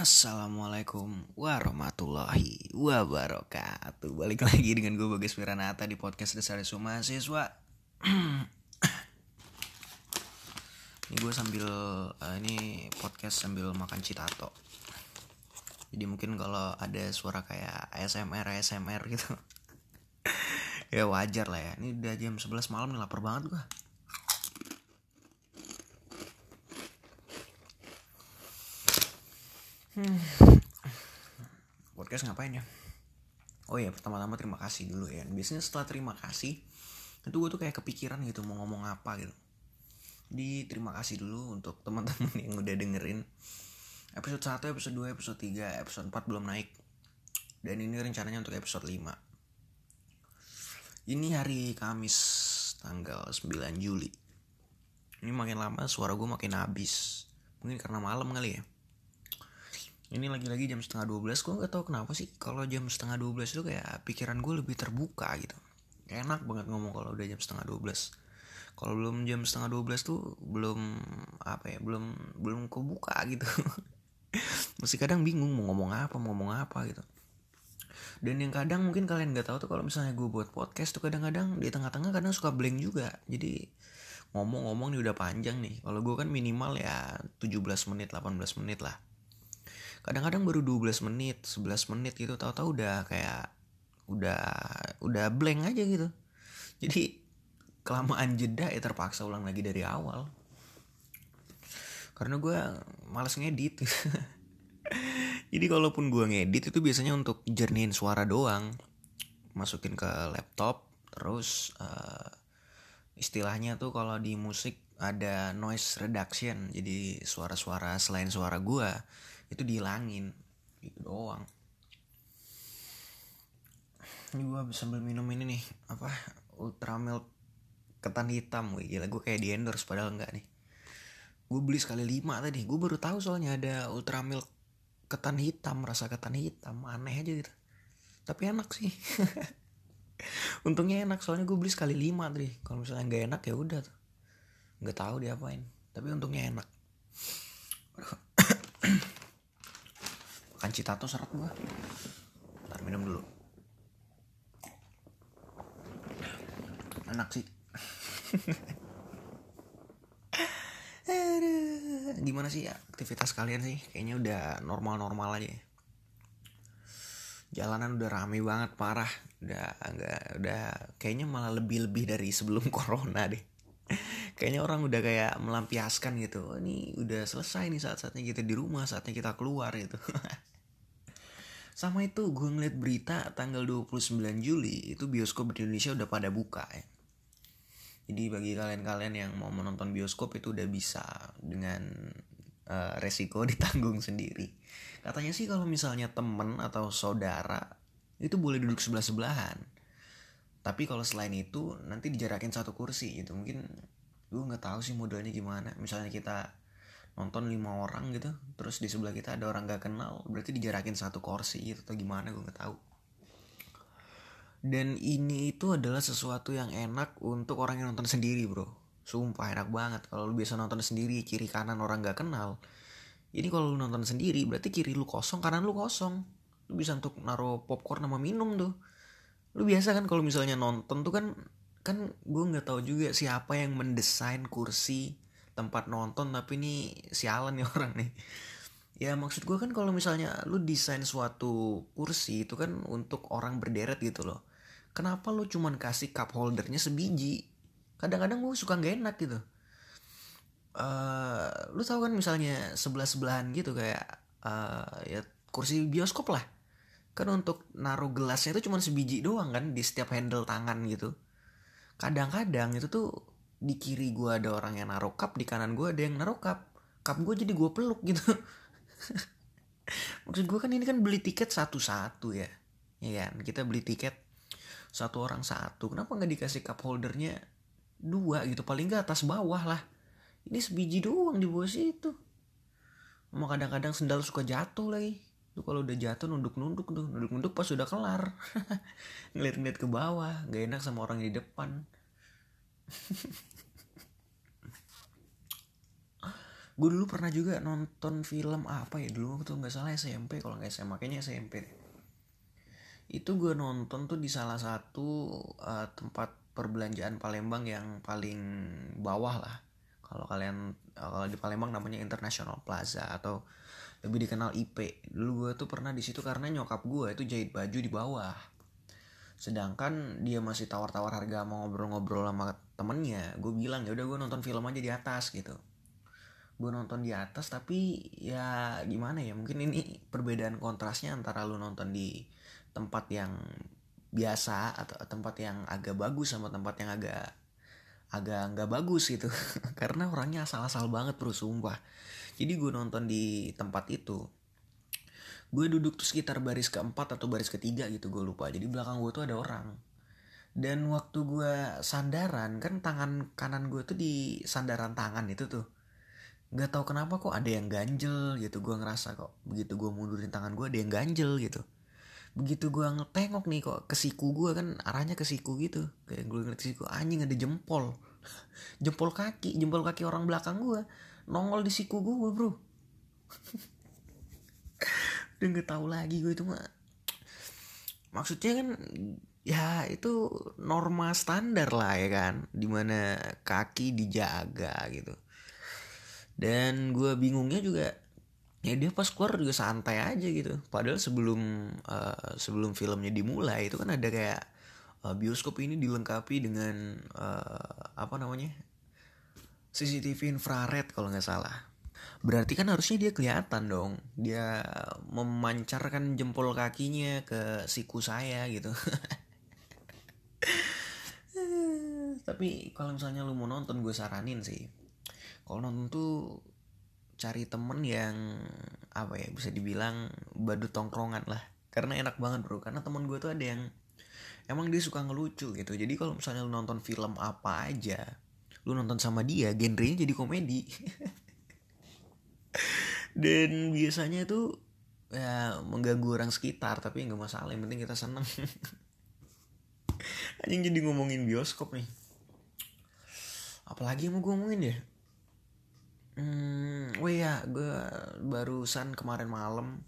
Assalamualaikum warahmatullahi wabarakatuh. Balik lagi dengan gue Bagas Wiranata di podcast Dasar Mahasiswa. Ini gue sambil uh, Ini podcast sambil makan citato. Jadi mungkin kalau ada suara kayak ASMR ASMR gitu. Ya wajar lah ya. Ini udah jam 11 malam nih lapar banget gue Hmm. Podcast ngapain ya? Oh ya pertama-tama terima kasih dulu ya. Biasanya setelah terima kasih itu gue tuh kayak kepikiran gitu mau ngomong apa gitu. Jadi terima kasih dulu untuk teman-teman yang udah dengerin episode 1, episode 2, episode 3, episode 4 belum naik. Dan ini rencananya untuk episode 5. Ini hari Kamis tanggal 9 Juli. Ini makin lama suara gue makin habis. Mungkin karena malam kali ya ini lagi-lagi jam setengah 12 gue gak tau kenapa sih kalau jam setengah 12 itu kayak pikiran gue lebih terbuka gitu. Enak banget ngomong kalau udah jam setengah 12 kalau belum jam setengah 12 tuh belum apa ya belum belum kebuka gitu. Masih kadang bingung mau ngomong apa mau ngomong apa gitu. Dan yang kadang mungkin kalian gak tahu tuh kalau misalnya gue buat podcast tuh kadang-kadang di tengah-tengah kadang suka blank juga. Jadi ngomong-ngomong nih udah panjang nih. Kalau gue kan minimal ya 17 menit 18 menit lah kadang-kadang baru 12 menit 11 menit gitu tahu-tahu udah kayak udah udah blank aja gitu. Jadi kelamaan jeda ya terpaksa ulang lagi dari awal. Karena gue males ngedit. Jadi kalaupun gue ngedit itu biasanya untuk jernihin suara doang. Masukin ke laptop terus uh, istilahnya tuh kalau di musik ada noise reduction. Jadi suara-suara selain suara gue itu dihilangin. Gitu doang. Ini gue sambil minum ini nih apa ultra milk ketan hitam. Gue gila gue kayak di endorse padahal enggak nih. Gue beli sekali lima tadi. Gue baru tahu soalnya ada ultra milk ketan hitam rasa ketan hitam. Aneh aja gitu. Tapi enak sih. Untungnya enak soalnya gue beli sekali lima tadi. Kalau misalnya nggak enak ya udah nggak tahu diapain. Tapi untungnya enak makan citato seret gua. Ntar minum dulu. Enak sih. Gimana sih aktivitas kalian sih? Kayaknya udah normal-normal aja. Ya. jalanan udah rame banget parah. Udah enggak udah kayaknya malah lebih-lebih dari sebelum corona deh. Kayaknya orang udah kayak melampiaskan gitu. Oh, ini udah selesai nih saat-saatnya kita di rumah saatnya kita keluar gitu Sama itu gue ngeliat berita tanggal 29 Juli itu bioskop di Indonesia udah pada buka ya. Jadi bagi kalian-kalian yang mau menonton bioskop itu udah bisa dengan uh, resiko ditanggung sendiri. Katanya sih kalau misalnya temen atau saudara itu boleh duduk sebelah-sebelahan. Tapi kalau selain itu nanti dijarakin satu kursi gitu. Mungkin gue nggak tahu sih modelnya gimana. Misalnya kita nonton lima orang gitu terus di sebelah kita ada orang gak kenal berarti dijarakin satu kursi gitu atau gimana gue nggak tahu. Dan ini itu adalah sesuatu yang enak untuk orang yang nonton sendiri bro. Sumpah enak banget. Kalau lu biasa nonton sendiri kiri kanan orang gak kenal ini kalau lu nonton sendiri berarti kiri lu kosong kanan lu kosong. Lu bisa untuk naruh popcorn sama minum tuh. Lu biasa kan kalau misalnya nonton tuh kan kan gue nggak tahu juga siapa yang mendesain kursi tempat nonton tapi ini sialan nih orang nih. Ya maksud gue kan kalau misalnya lu desain suatu kursi itu kan untuk orang berderet gitu loh. Kenapa lu cuman kasih cup holdernya sebiji? Kadang-kadang gue suka nggak enak gitu. Uh, lu tahu kan misalnya sebelah sebelahan gitu kayak uh, ya kursi bioskop lah. Kan untuk naruh gelasnya itu cuma sebiji doang kan di setiap handle tangan gitu. Kadang-kadang itu tuh di kiri gue ada orang yang naruh cup di kanan gue ada yang naruh cup. Cup gue jadi gue peluk gitu. Maksud gue kan ini kan beli tiket satu-satu ya. Ya kan? Kita beli tiket satu orang satu. Kenapa nggak dikasih cup holdernya dua gitu? Paling nggak atas bawah lah. Ini sebiji doang di bawah situ. Mau kadang-kadang sendal suka jatuh lagi. Tuh kalau udah jatuh nunduk-nunduk tuh. Nunduk-nunduk pas udah kelar. Ngeliat-ngeliat ke bawah. Gak enak sama orang di depan gue dulu pernah juga nonton film apa ya? Dulu tuh nggak salah SMP kalau nggak SMA kayaknya SMP itu gue nonton tuh di salah satu uh, tempat perbelanjaan Palembang yang paling bawah lah. Kalau kalian kalau di Palembang namanya International Plaza atau lebih dikenal IP dulu gue tuh pernah di situ karena nyokap gue itu jahit baju di bawah. Sedangkan dia masih tawar-tawar harga mau ngobrol-ngobrol sama temennya gue bilang ya udah gue nonton film aja di atas gitu. Gue nonton di atas tapi ya gimana ya mungkin ini perbedaan kontrasnya antara lu nonton di tempat yang biasa atau tempat yang agak bagus sama tempat yang agak agak nggak bagus gitu. Karena orangnya asal-asal banget bro sumpah. Jadi gue nonton di tempat itu gue duduk tuh sekitar baris keempat atau baris ketiga gitu gue lupa. Jadi belakang gue tuh ada orang dan waktu gue sandaran kan tangan kanan gue tuh di sandaran tangan itu tuh. Nggak tahu kenapa kok ada yang ganjel gitu. Gue ngerasa kok begitu gue mundurin tangan gue ada yang ganjel gitu. Begitu gue ngetengok nih kok ke siku gue kan arahnya ke siku gitu. Kayak gue ngeliat siku anjing ada jempol. Jempol kaki jempol kaki orang belakang gue nongol di siku gue bro. Udah nggak tahu lagi gue itu mah. Maksudnya kan ya itu norma standar lah ya kan? Di mana kaki dijaga gitu. Dan gue bingungnya juga ya dia pas keluar juga santai aja gitu. Padahal sebelum uh, sebelum filmnya dimulai itu kan ada kayak uh, bioskop ini dilengkapi dengan uh, apa namanya? CCTV infrared kalau nggak salah. Berarti kan harusnya dia kelihatan dong. Dia memancarkan jempol kakinya ke siku saya gitu tapi kalau misalnya lu mau nonton gue saranin sih. Kalau nonton tuh cari temen yang apa ya bisa dibilang badut tongkrongan lah. Karena enak banget bro. Karena temen gue tuh ada yang emang dia suka ngelucu gitu. Jadi kalau misalnya lu nonton film apa aja lu nonton sama dia genrenya jadi komedi. Dan biasanya tuh ya mengganggu orang sekitar tapi nggak masalah. Yang penting kita seneng. Anjing jadi ngomongin bioskop nih apalagi yang mau gue ngomongin ya? Hmm, oh iya, gue barusan kemarin malam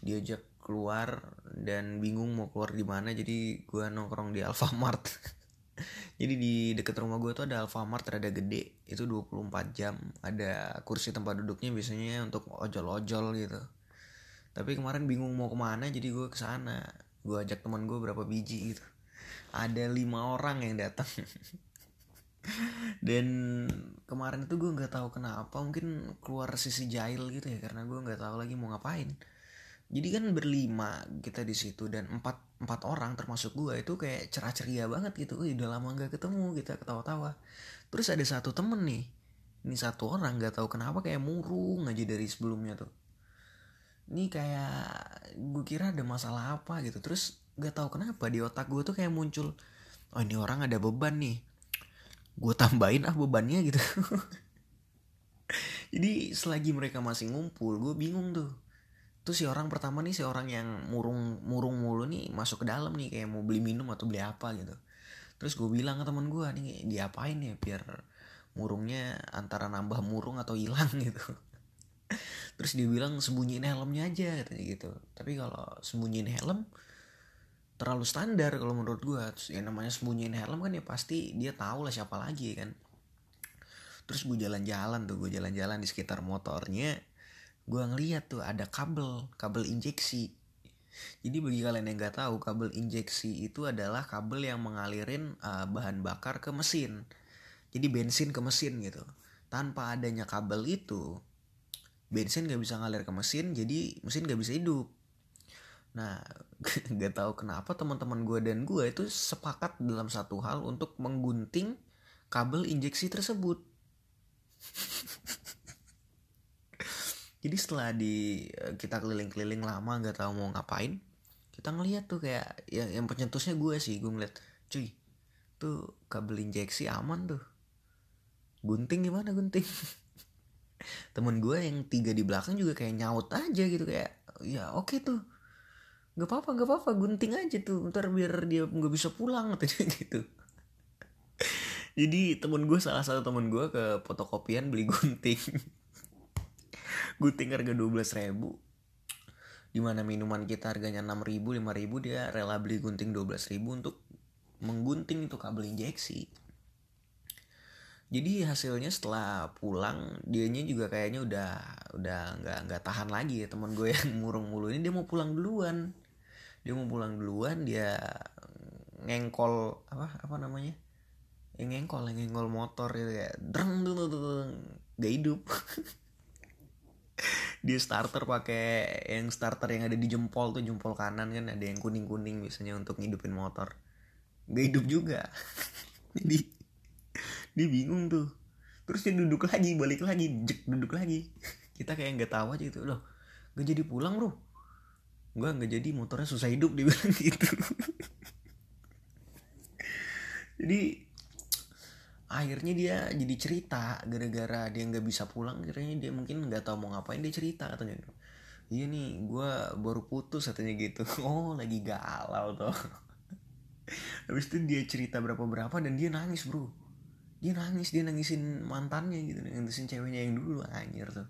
diajak keluar dan bingung mau keluar di mana jadi gue nongkrong di Alfamart. jadi di deket rumah gue tuh ada Alfamart rada gede. Itu 24 jam. Ada kursi tempat duduknya biasanya untuk ojol-ojol gitu. Tapi kemarin bingung mau ke mana jadi gue ke sana gue ajak teman gue berapa biji gitu. Ada lima orang yang datang dan kemarin itu gue nggak tahu kenapa mungkin keluar sisi jahil gitu ya karena gue nggak tahu lagi mau ngapain. Jadi kan berlima kita di situ dan empat empat orang termasuk gue itu kayak cerah ceria banget gitu. Wih, udah lama nggak ketemu kita ketawa-tawa. Terus ada satu temen nih ini satu orang nggak tahu kenapa kayak murung aja dari sebelumnya tuh. Ini kayak gue kira ada masalah apa gitu. Terus nggak tahu kenapa di otak gue tuh kayak muncul oh ini orang ada beban nih gue tambahin ah bebannya gitu. Jadi selagi mereka masih ngumpul gue bingung tuh. Tuh si orang pertama nih si orang yang murung murung mulu nih masuk ke dalam nih kayak mau beli minum atau beli apa gitu. Terus gue bilang ke teman gue nih diapain ya biar murungnya antara nambah murung atau hilang gitu. Terus dia bilang sembunyiin helmnya aja katanya gitu. Tapi kalau sembunyiin helm terlalu standar kalau menurut gue yang namanya sembunyiin helm kan ya pasti dia tahu lah siapa lagi kan. Terus gue jalan-jalan tuh gue jalan-jalan di sekitar motornya gue ngeliat tuh ada kabel kabel injeksi. Jadi bagi kalian yang nggak tahu kabel injeksi itu adalah kabel yang mengalirin uh, bahan bakar ke mesin. Jadi bensin ke mesin gitu. Tanpa adanya kabel itu bensin gak bisa ngalir ke mesin jadi mesin gak bisa hidup Nah, gak tahu kenapa teman-teman gue dan gue itu sepakat dalam satu hal untuk menggunting kabel injeksi tersebut. Jadi setelah di eh, kita keliling-keliling lama gak tahu mau ngapain, kita ngeliat tuh kayak ya yang pencetusnya gue sih gue ngeliat, cuy, tuh kabel injeksi aman tuh. Gunting gimana gunting? Temen gue yang tiga di belakang juga kayak nyaut aja gitu kayak, ya oke okay tuh nggak apa-apa nggak apa-apa gunting aja tuh ntar biar dia nggak bisa pulang katanya gitu. Jadi temen gue salah satu temen gue ke fotokopian beli gunting. Gunting harga dua belas ribu. Di mana minuman kita harganya enam ribu lima ribu dia rela beli gunting dua belas ribu untuk menggunting itu kabel injeksi. Jadi hasilnya setelah pulang dianya juga kayaknya udah udah nggak nggak tahan lagi ya teman gue yang murung mulu ini. Dia mau pulang duluan dia mau pulang duluan dia ngengkol apa apa namanya? Yang ngengkol yang ngengkol motor gitu ya dreng dreng dreng gak hidup. Dia starter pakai yang starter yang ada di jempol tuh jempol kanan kan ada yang kuning kuning biasanya untuk ngidupin motor. Gak hidup juga. Jadi dia bingung tuh. Terus dia duduk lagi balik lagi jek duduk lagi. Kita kayak nggak tahu aja itu loh gak jadi pulang bro gue nggak jadi motornya susah hidup dia bilang gitu. Jadi akhirnya dia jadi cerita gara-gara dia nggak bisa pulang akhirnya dia mungkin nggak tahu mau ngapain dia cerita katanya. Iya nih gue baru putus katanya gitu. Oh lagi galau tuh habis itu dia cerita berapa berapa dan dia nangis bro. Dia nangis dia nangisin mantannya gitu nangisin ceweknya yang dulu anjir tuh.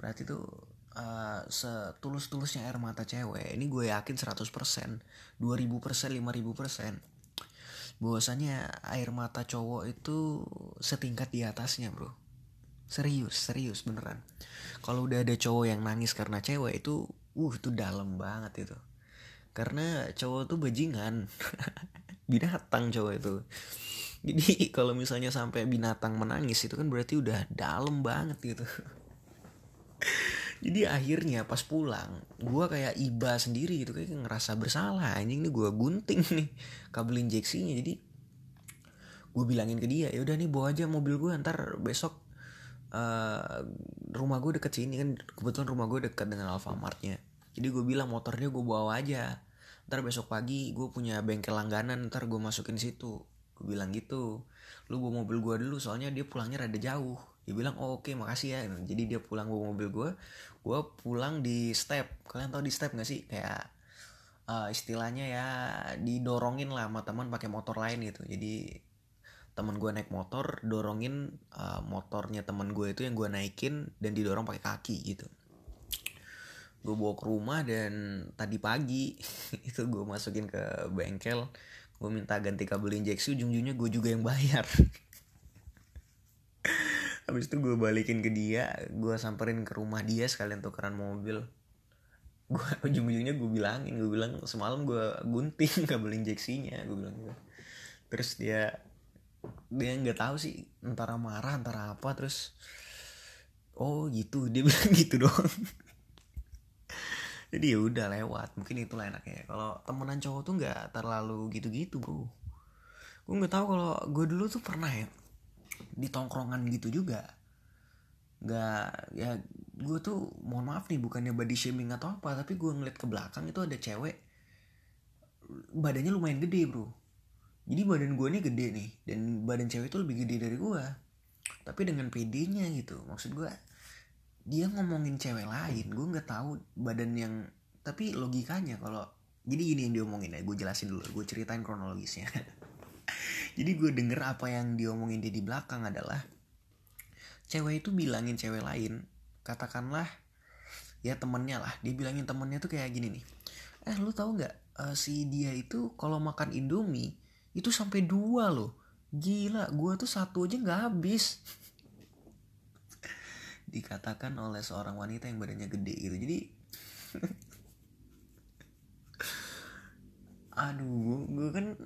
Berarti tuh uh, setulus-tulusnya air mata cewek ini gue yakin 100% 2000% 5000% bahwasanya air mata cowok itu setingkat di atasnya bro. Serius serius beneran. Kalau udah ada cowok yang nangis karena cewek itu uh itu dalam banget itu. Karena cowok tuh bajingan. Binatang cowok itu. Jadi kalau misalnya sampai binatang menangis itu kan berarti udah dalam banget gitu jadi akhirnya pas pulang gue kayak iba sendiri gitu kayak ngerasa bersalah anjing nih gue gunting nih kabel injeksinya jadi gue bilangin ke dia ya udah nih bawa aja mobil gue ntar besok uh, rumah gue deket sini. Kan kebetulan rumah gue deket dengan Alfamartnya. Jadi gue bilang motornya gue bawa aja. Ntar besok pagi gue punya bengkel langganan ntar gue masukin situ. Gue bilang gitu lu bawa mobil gue dulu soalnya dia pulangnya rada jauh dia bilang oh oke okay, makasih ya. Jadi dia pulang bawa mobil gue gue pulang di step. Kalian tahu di step gak sih? Kayak uh, istilahnya ya didorongin lah sama teman pakai motor lain gitu. Jadi teman gue naik motor dorongin uh, motornya teman gue itu yang gue naikin dan didorong pakai kaki gitu. Gue bawa ke rumah dan tadi pagi itu gue masukin ke bengkel gue minta ganti kabel injeksi ujung-ujungnya gue juga yang bayar habis itu gue balikin ke dia gue samperin ke rumah dia sekalian tukeran mobil. Gue ujung-ujungnya gue bilangin gue bilang semalam gue gunting kabel injeksinya gue bilang gitu. Terus dia dia nggak tahu sih antara marah antara apa terus oh gitu. Dia bilang gitu doang. Jadi ya udah lewat mungkin itulah enaknya. Kalau temenan cowok tuh nggak terlalu gitu-gitu bro. Gue nggak tahu kalau gue dulu tuh pernah ya di tongkrongan gitu juga. Nggak ya gue tuh mohon maaf nih bukannya body shaming atau apa tapi gue ngeliat ke belakang itu ada cewek badannya lumayan gede bro. Jadi badan gue ini gede nih dan badan cewek itu lebih gede dari gue tapi dengan PD-nya gitu maksud gue dia ngomongin cewek lain gue nggak tahu badan yang tapi logikanya kalau jadi gini yang diomongin ya gue jelasin dulu gue ceritain kronologisnya jadi gue denger apa yang diomongin dia di belakang adalah cewek itu bilangin cewek lain katakanlah ya temennya lah dia bilangin temennya tuh kayak gini nih eh lu tahu nggak uh, si dia itu kalau makan indomie itu sampai dua loh gila gue tuh satu aja nggak habis. Dikatakan oleh seorang wanita yang badannya gede gitu jadi aduh gue kan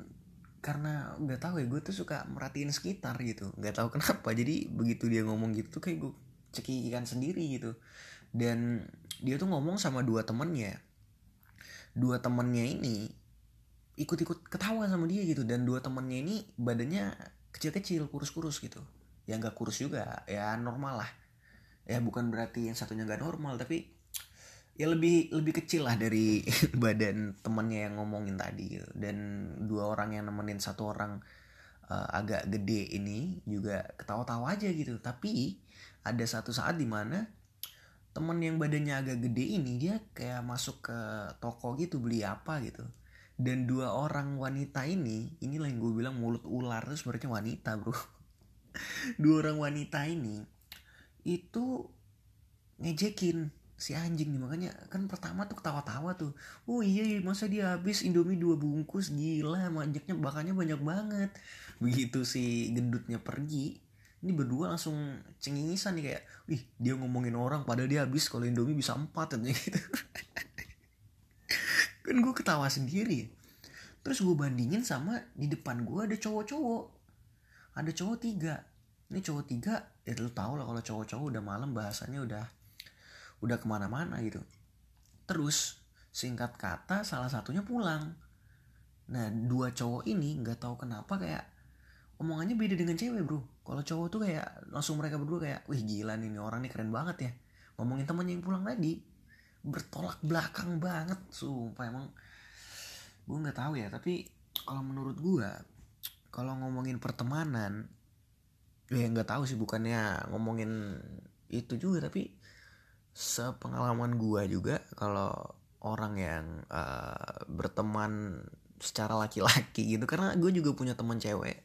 karena nggak tahu ya gue tuh suka merhatiin sekitar gitu. Nggak tahu kenapa jadi begitu dia ngomong gitu tuh kayak gue cekikikan sendiri gitu. Dan dia tuh ngomong sama dua temennya. Dua temennya ini ikut-ikut ketawa sama dia gitu dan dua temennya ini badannya kecil-kecil kurus-kurus gitu. Ya nggak kurus juga ya normal lah. Ya bukan berarti yang satunya gak normal tapi ya lebih lebih kecil lah dari badan temennya yang ngomongin tadi gitu. Dan dua orang yang nemenin satu orang uh, agak gede ini juga ketawa-tawa aja gitu. Tapi ada satu saat di mana temen yang badannya agak gede ini dia kayak masuk ke toko gitu beli apa gitu. Dan dua orang wanita ini inilah yang gue bilang mulut ular itu sebenarnya wanita bro. Dua orang wanita ini itu ngejekin si anjing nih makanya kan pertama tuh ketawa-tawa tuh. Oh iya, iya masa dia habis indomie dua bungkus? Gila manjaknya bakannya banyak banget. Begitu si gendutnya pergi ini berdua langsung cengingisan nih kayak wih dia ngomongin orang padahal dia habis kalau indomie bisa empat gitu. Kan gue ketawa sendiri. Terus gue bandingin sama di depan gue ada cowok-cowok. Ada cowok tiga. Ini cowok tiga ya lu tau lah kalau cowok-cowok udah malam bahasanya udah udah ke mana-mana gitu. Terus singkat kata salah satunya pulang. Nah dua cowok ini nggak tahu kenapa kayak omongannya beda dengan cewek bro. Kalau cowok tuh kayak langsung mereka berdua kayak wih gila nih, nih orang nih keren banget ya. Ngomongin temannya yang pulang tadi bertolak belakang banget. Sumpah emang gue nggak tahu ya. Tapi kalau menurut gue kalau ngomongin pertemanan ya nggak tahu sih bukannya ngomongin itu juga tapi sepengalaman gue juga kalau orang yang uh, berteman secara laki-laki gitu karena gue juga punya teman cewek.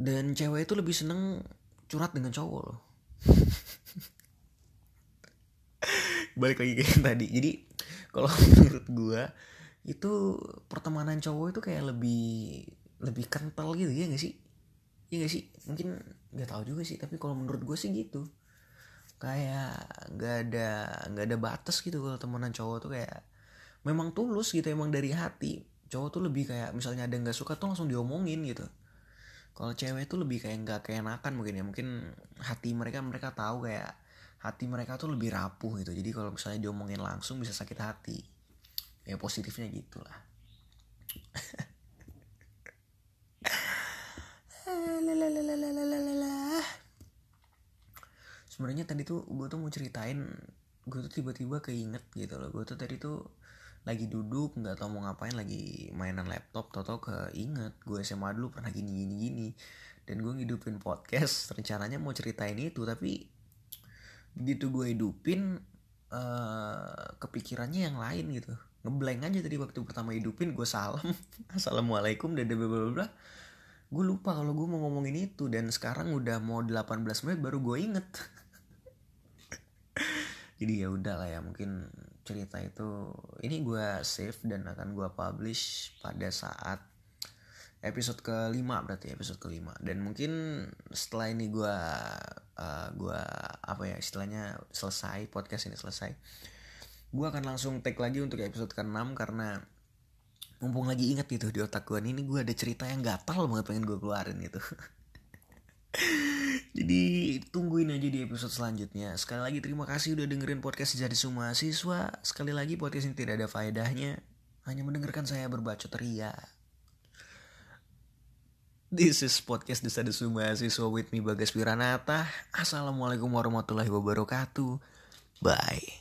Dan cewek itu lebih seneng curhat dengan cowok loh. Balik lagi kayak tadi. Jadi kalau menurut gue itu pertemanan cowok itu kayak lebih lebih kental gitu ya gak sih? Ya gak sih? Mungkin nggak tahu juga sih tapi kalau menurut gue sih gitu kayak nggak ada nggak ada batas gitu kalau temenan cowok tuh kayak memang tulus gitu emang dari hati. Cowok tuh lebih kayak misalnya ada nggak suka tuh langsung diomongin gitu. Kalau cewek tuh lebih kayak nggak keenakan mungkin ya mungkin hati mereka mereka tahu kayak hati mereka tuh lebih rapuh gitu. Jadi kalau misalnya diomongin langsung bisa sakit hati. Ya positifnya gitulah sebenarnya tadi tuh gue tuh mau ceritain gue tuh tiba-tiba keinget gitu loh. Gue tuh tadi tuh lagi duduk nggak tau mau ngapain lagi mainan laptop tau tau keinget gue SMA dulu pernah gini gini gini dan gue ngidupin podcast rencananya mau ceritain itu. Tapi begitu gue hidupin uh, kepikirannya yang lain gitu. Ngeblank aja tadi waktu pertama hidupin gue salam. Assalamualaikum dan bla bla gue lupa kalau gue mau ngomongin itu. Dan sekarang udah mau 18 menit baru gue inget jadi ya udah lah ya mungkin cerita itu ini gue save dan akan gue publish pada saat episode kelima berarti episode kelima. Dan mungkin setelah ini gue uh, gue apa ya istilahnya selesai podcast ini selesai gue akan langsung take lagi untuk episode ke-6 karena mumpung lagi inget gitu di otak gue ini gue ada cerita yang gatal banget pengen gue keluarin gitu Jadi tungguin aja di episode selanjutnya. Sekali lagi terima kasih udah dengerin podcast jadi semua siswa. Sekali lagi podcast ini tidak ada faedahnya. Hanya mendengarkan saya berbacot ria. This is podcast Desa Desu Mahasiswa with me Bagas Piranata. Assalamualaikum warahmatullahi wabarakatuh. Bye.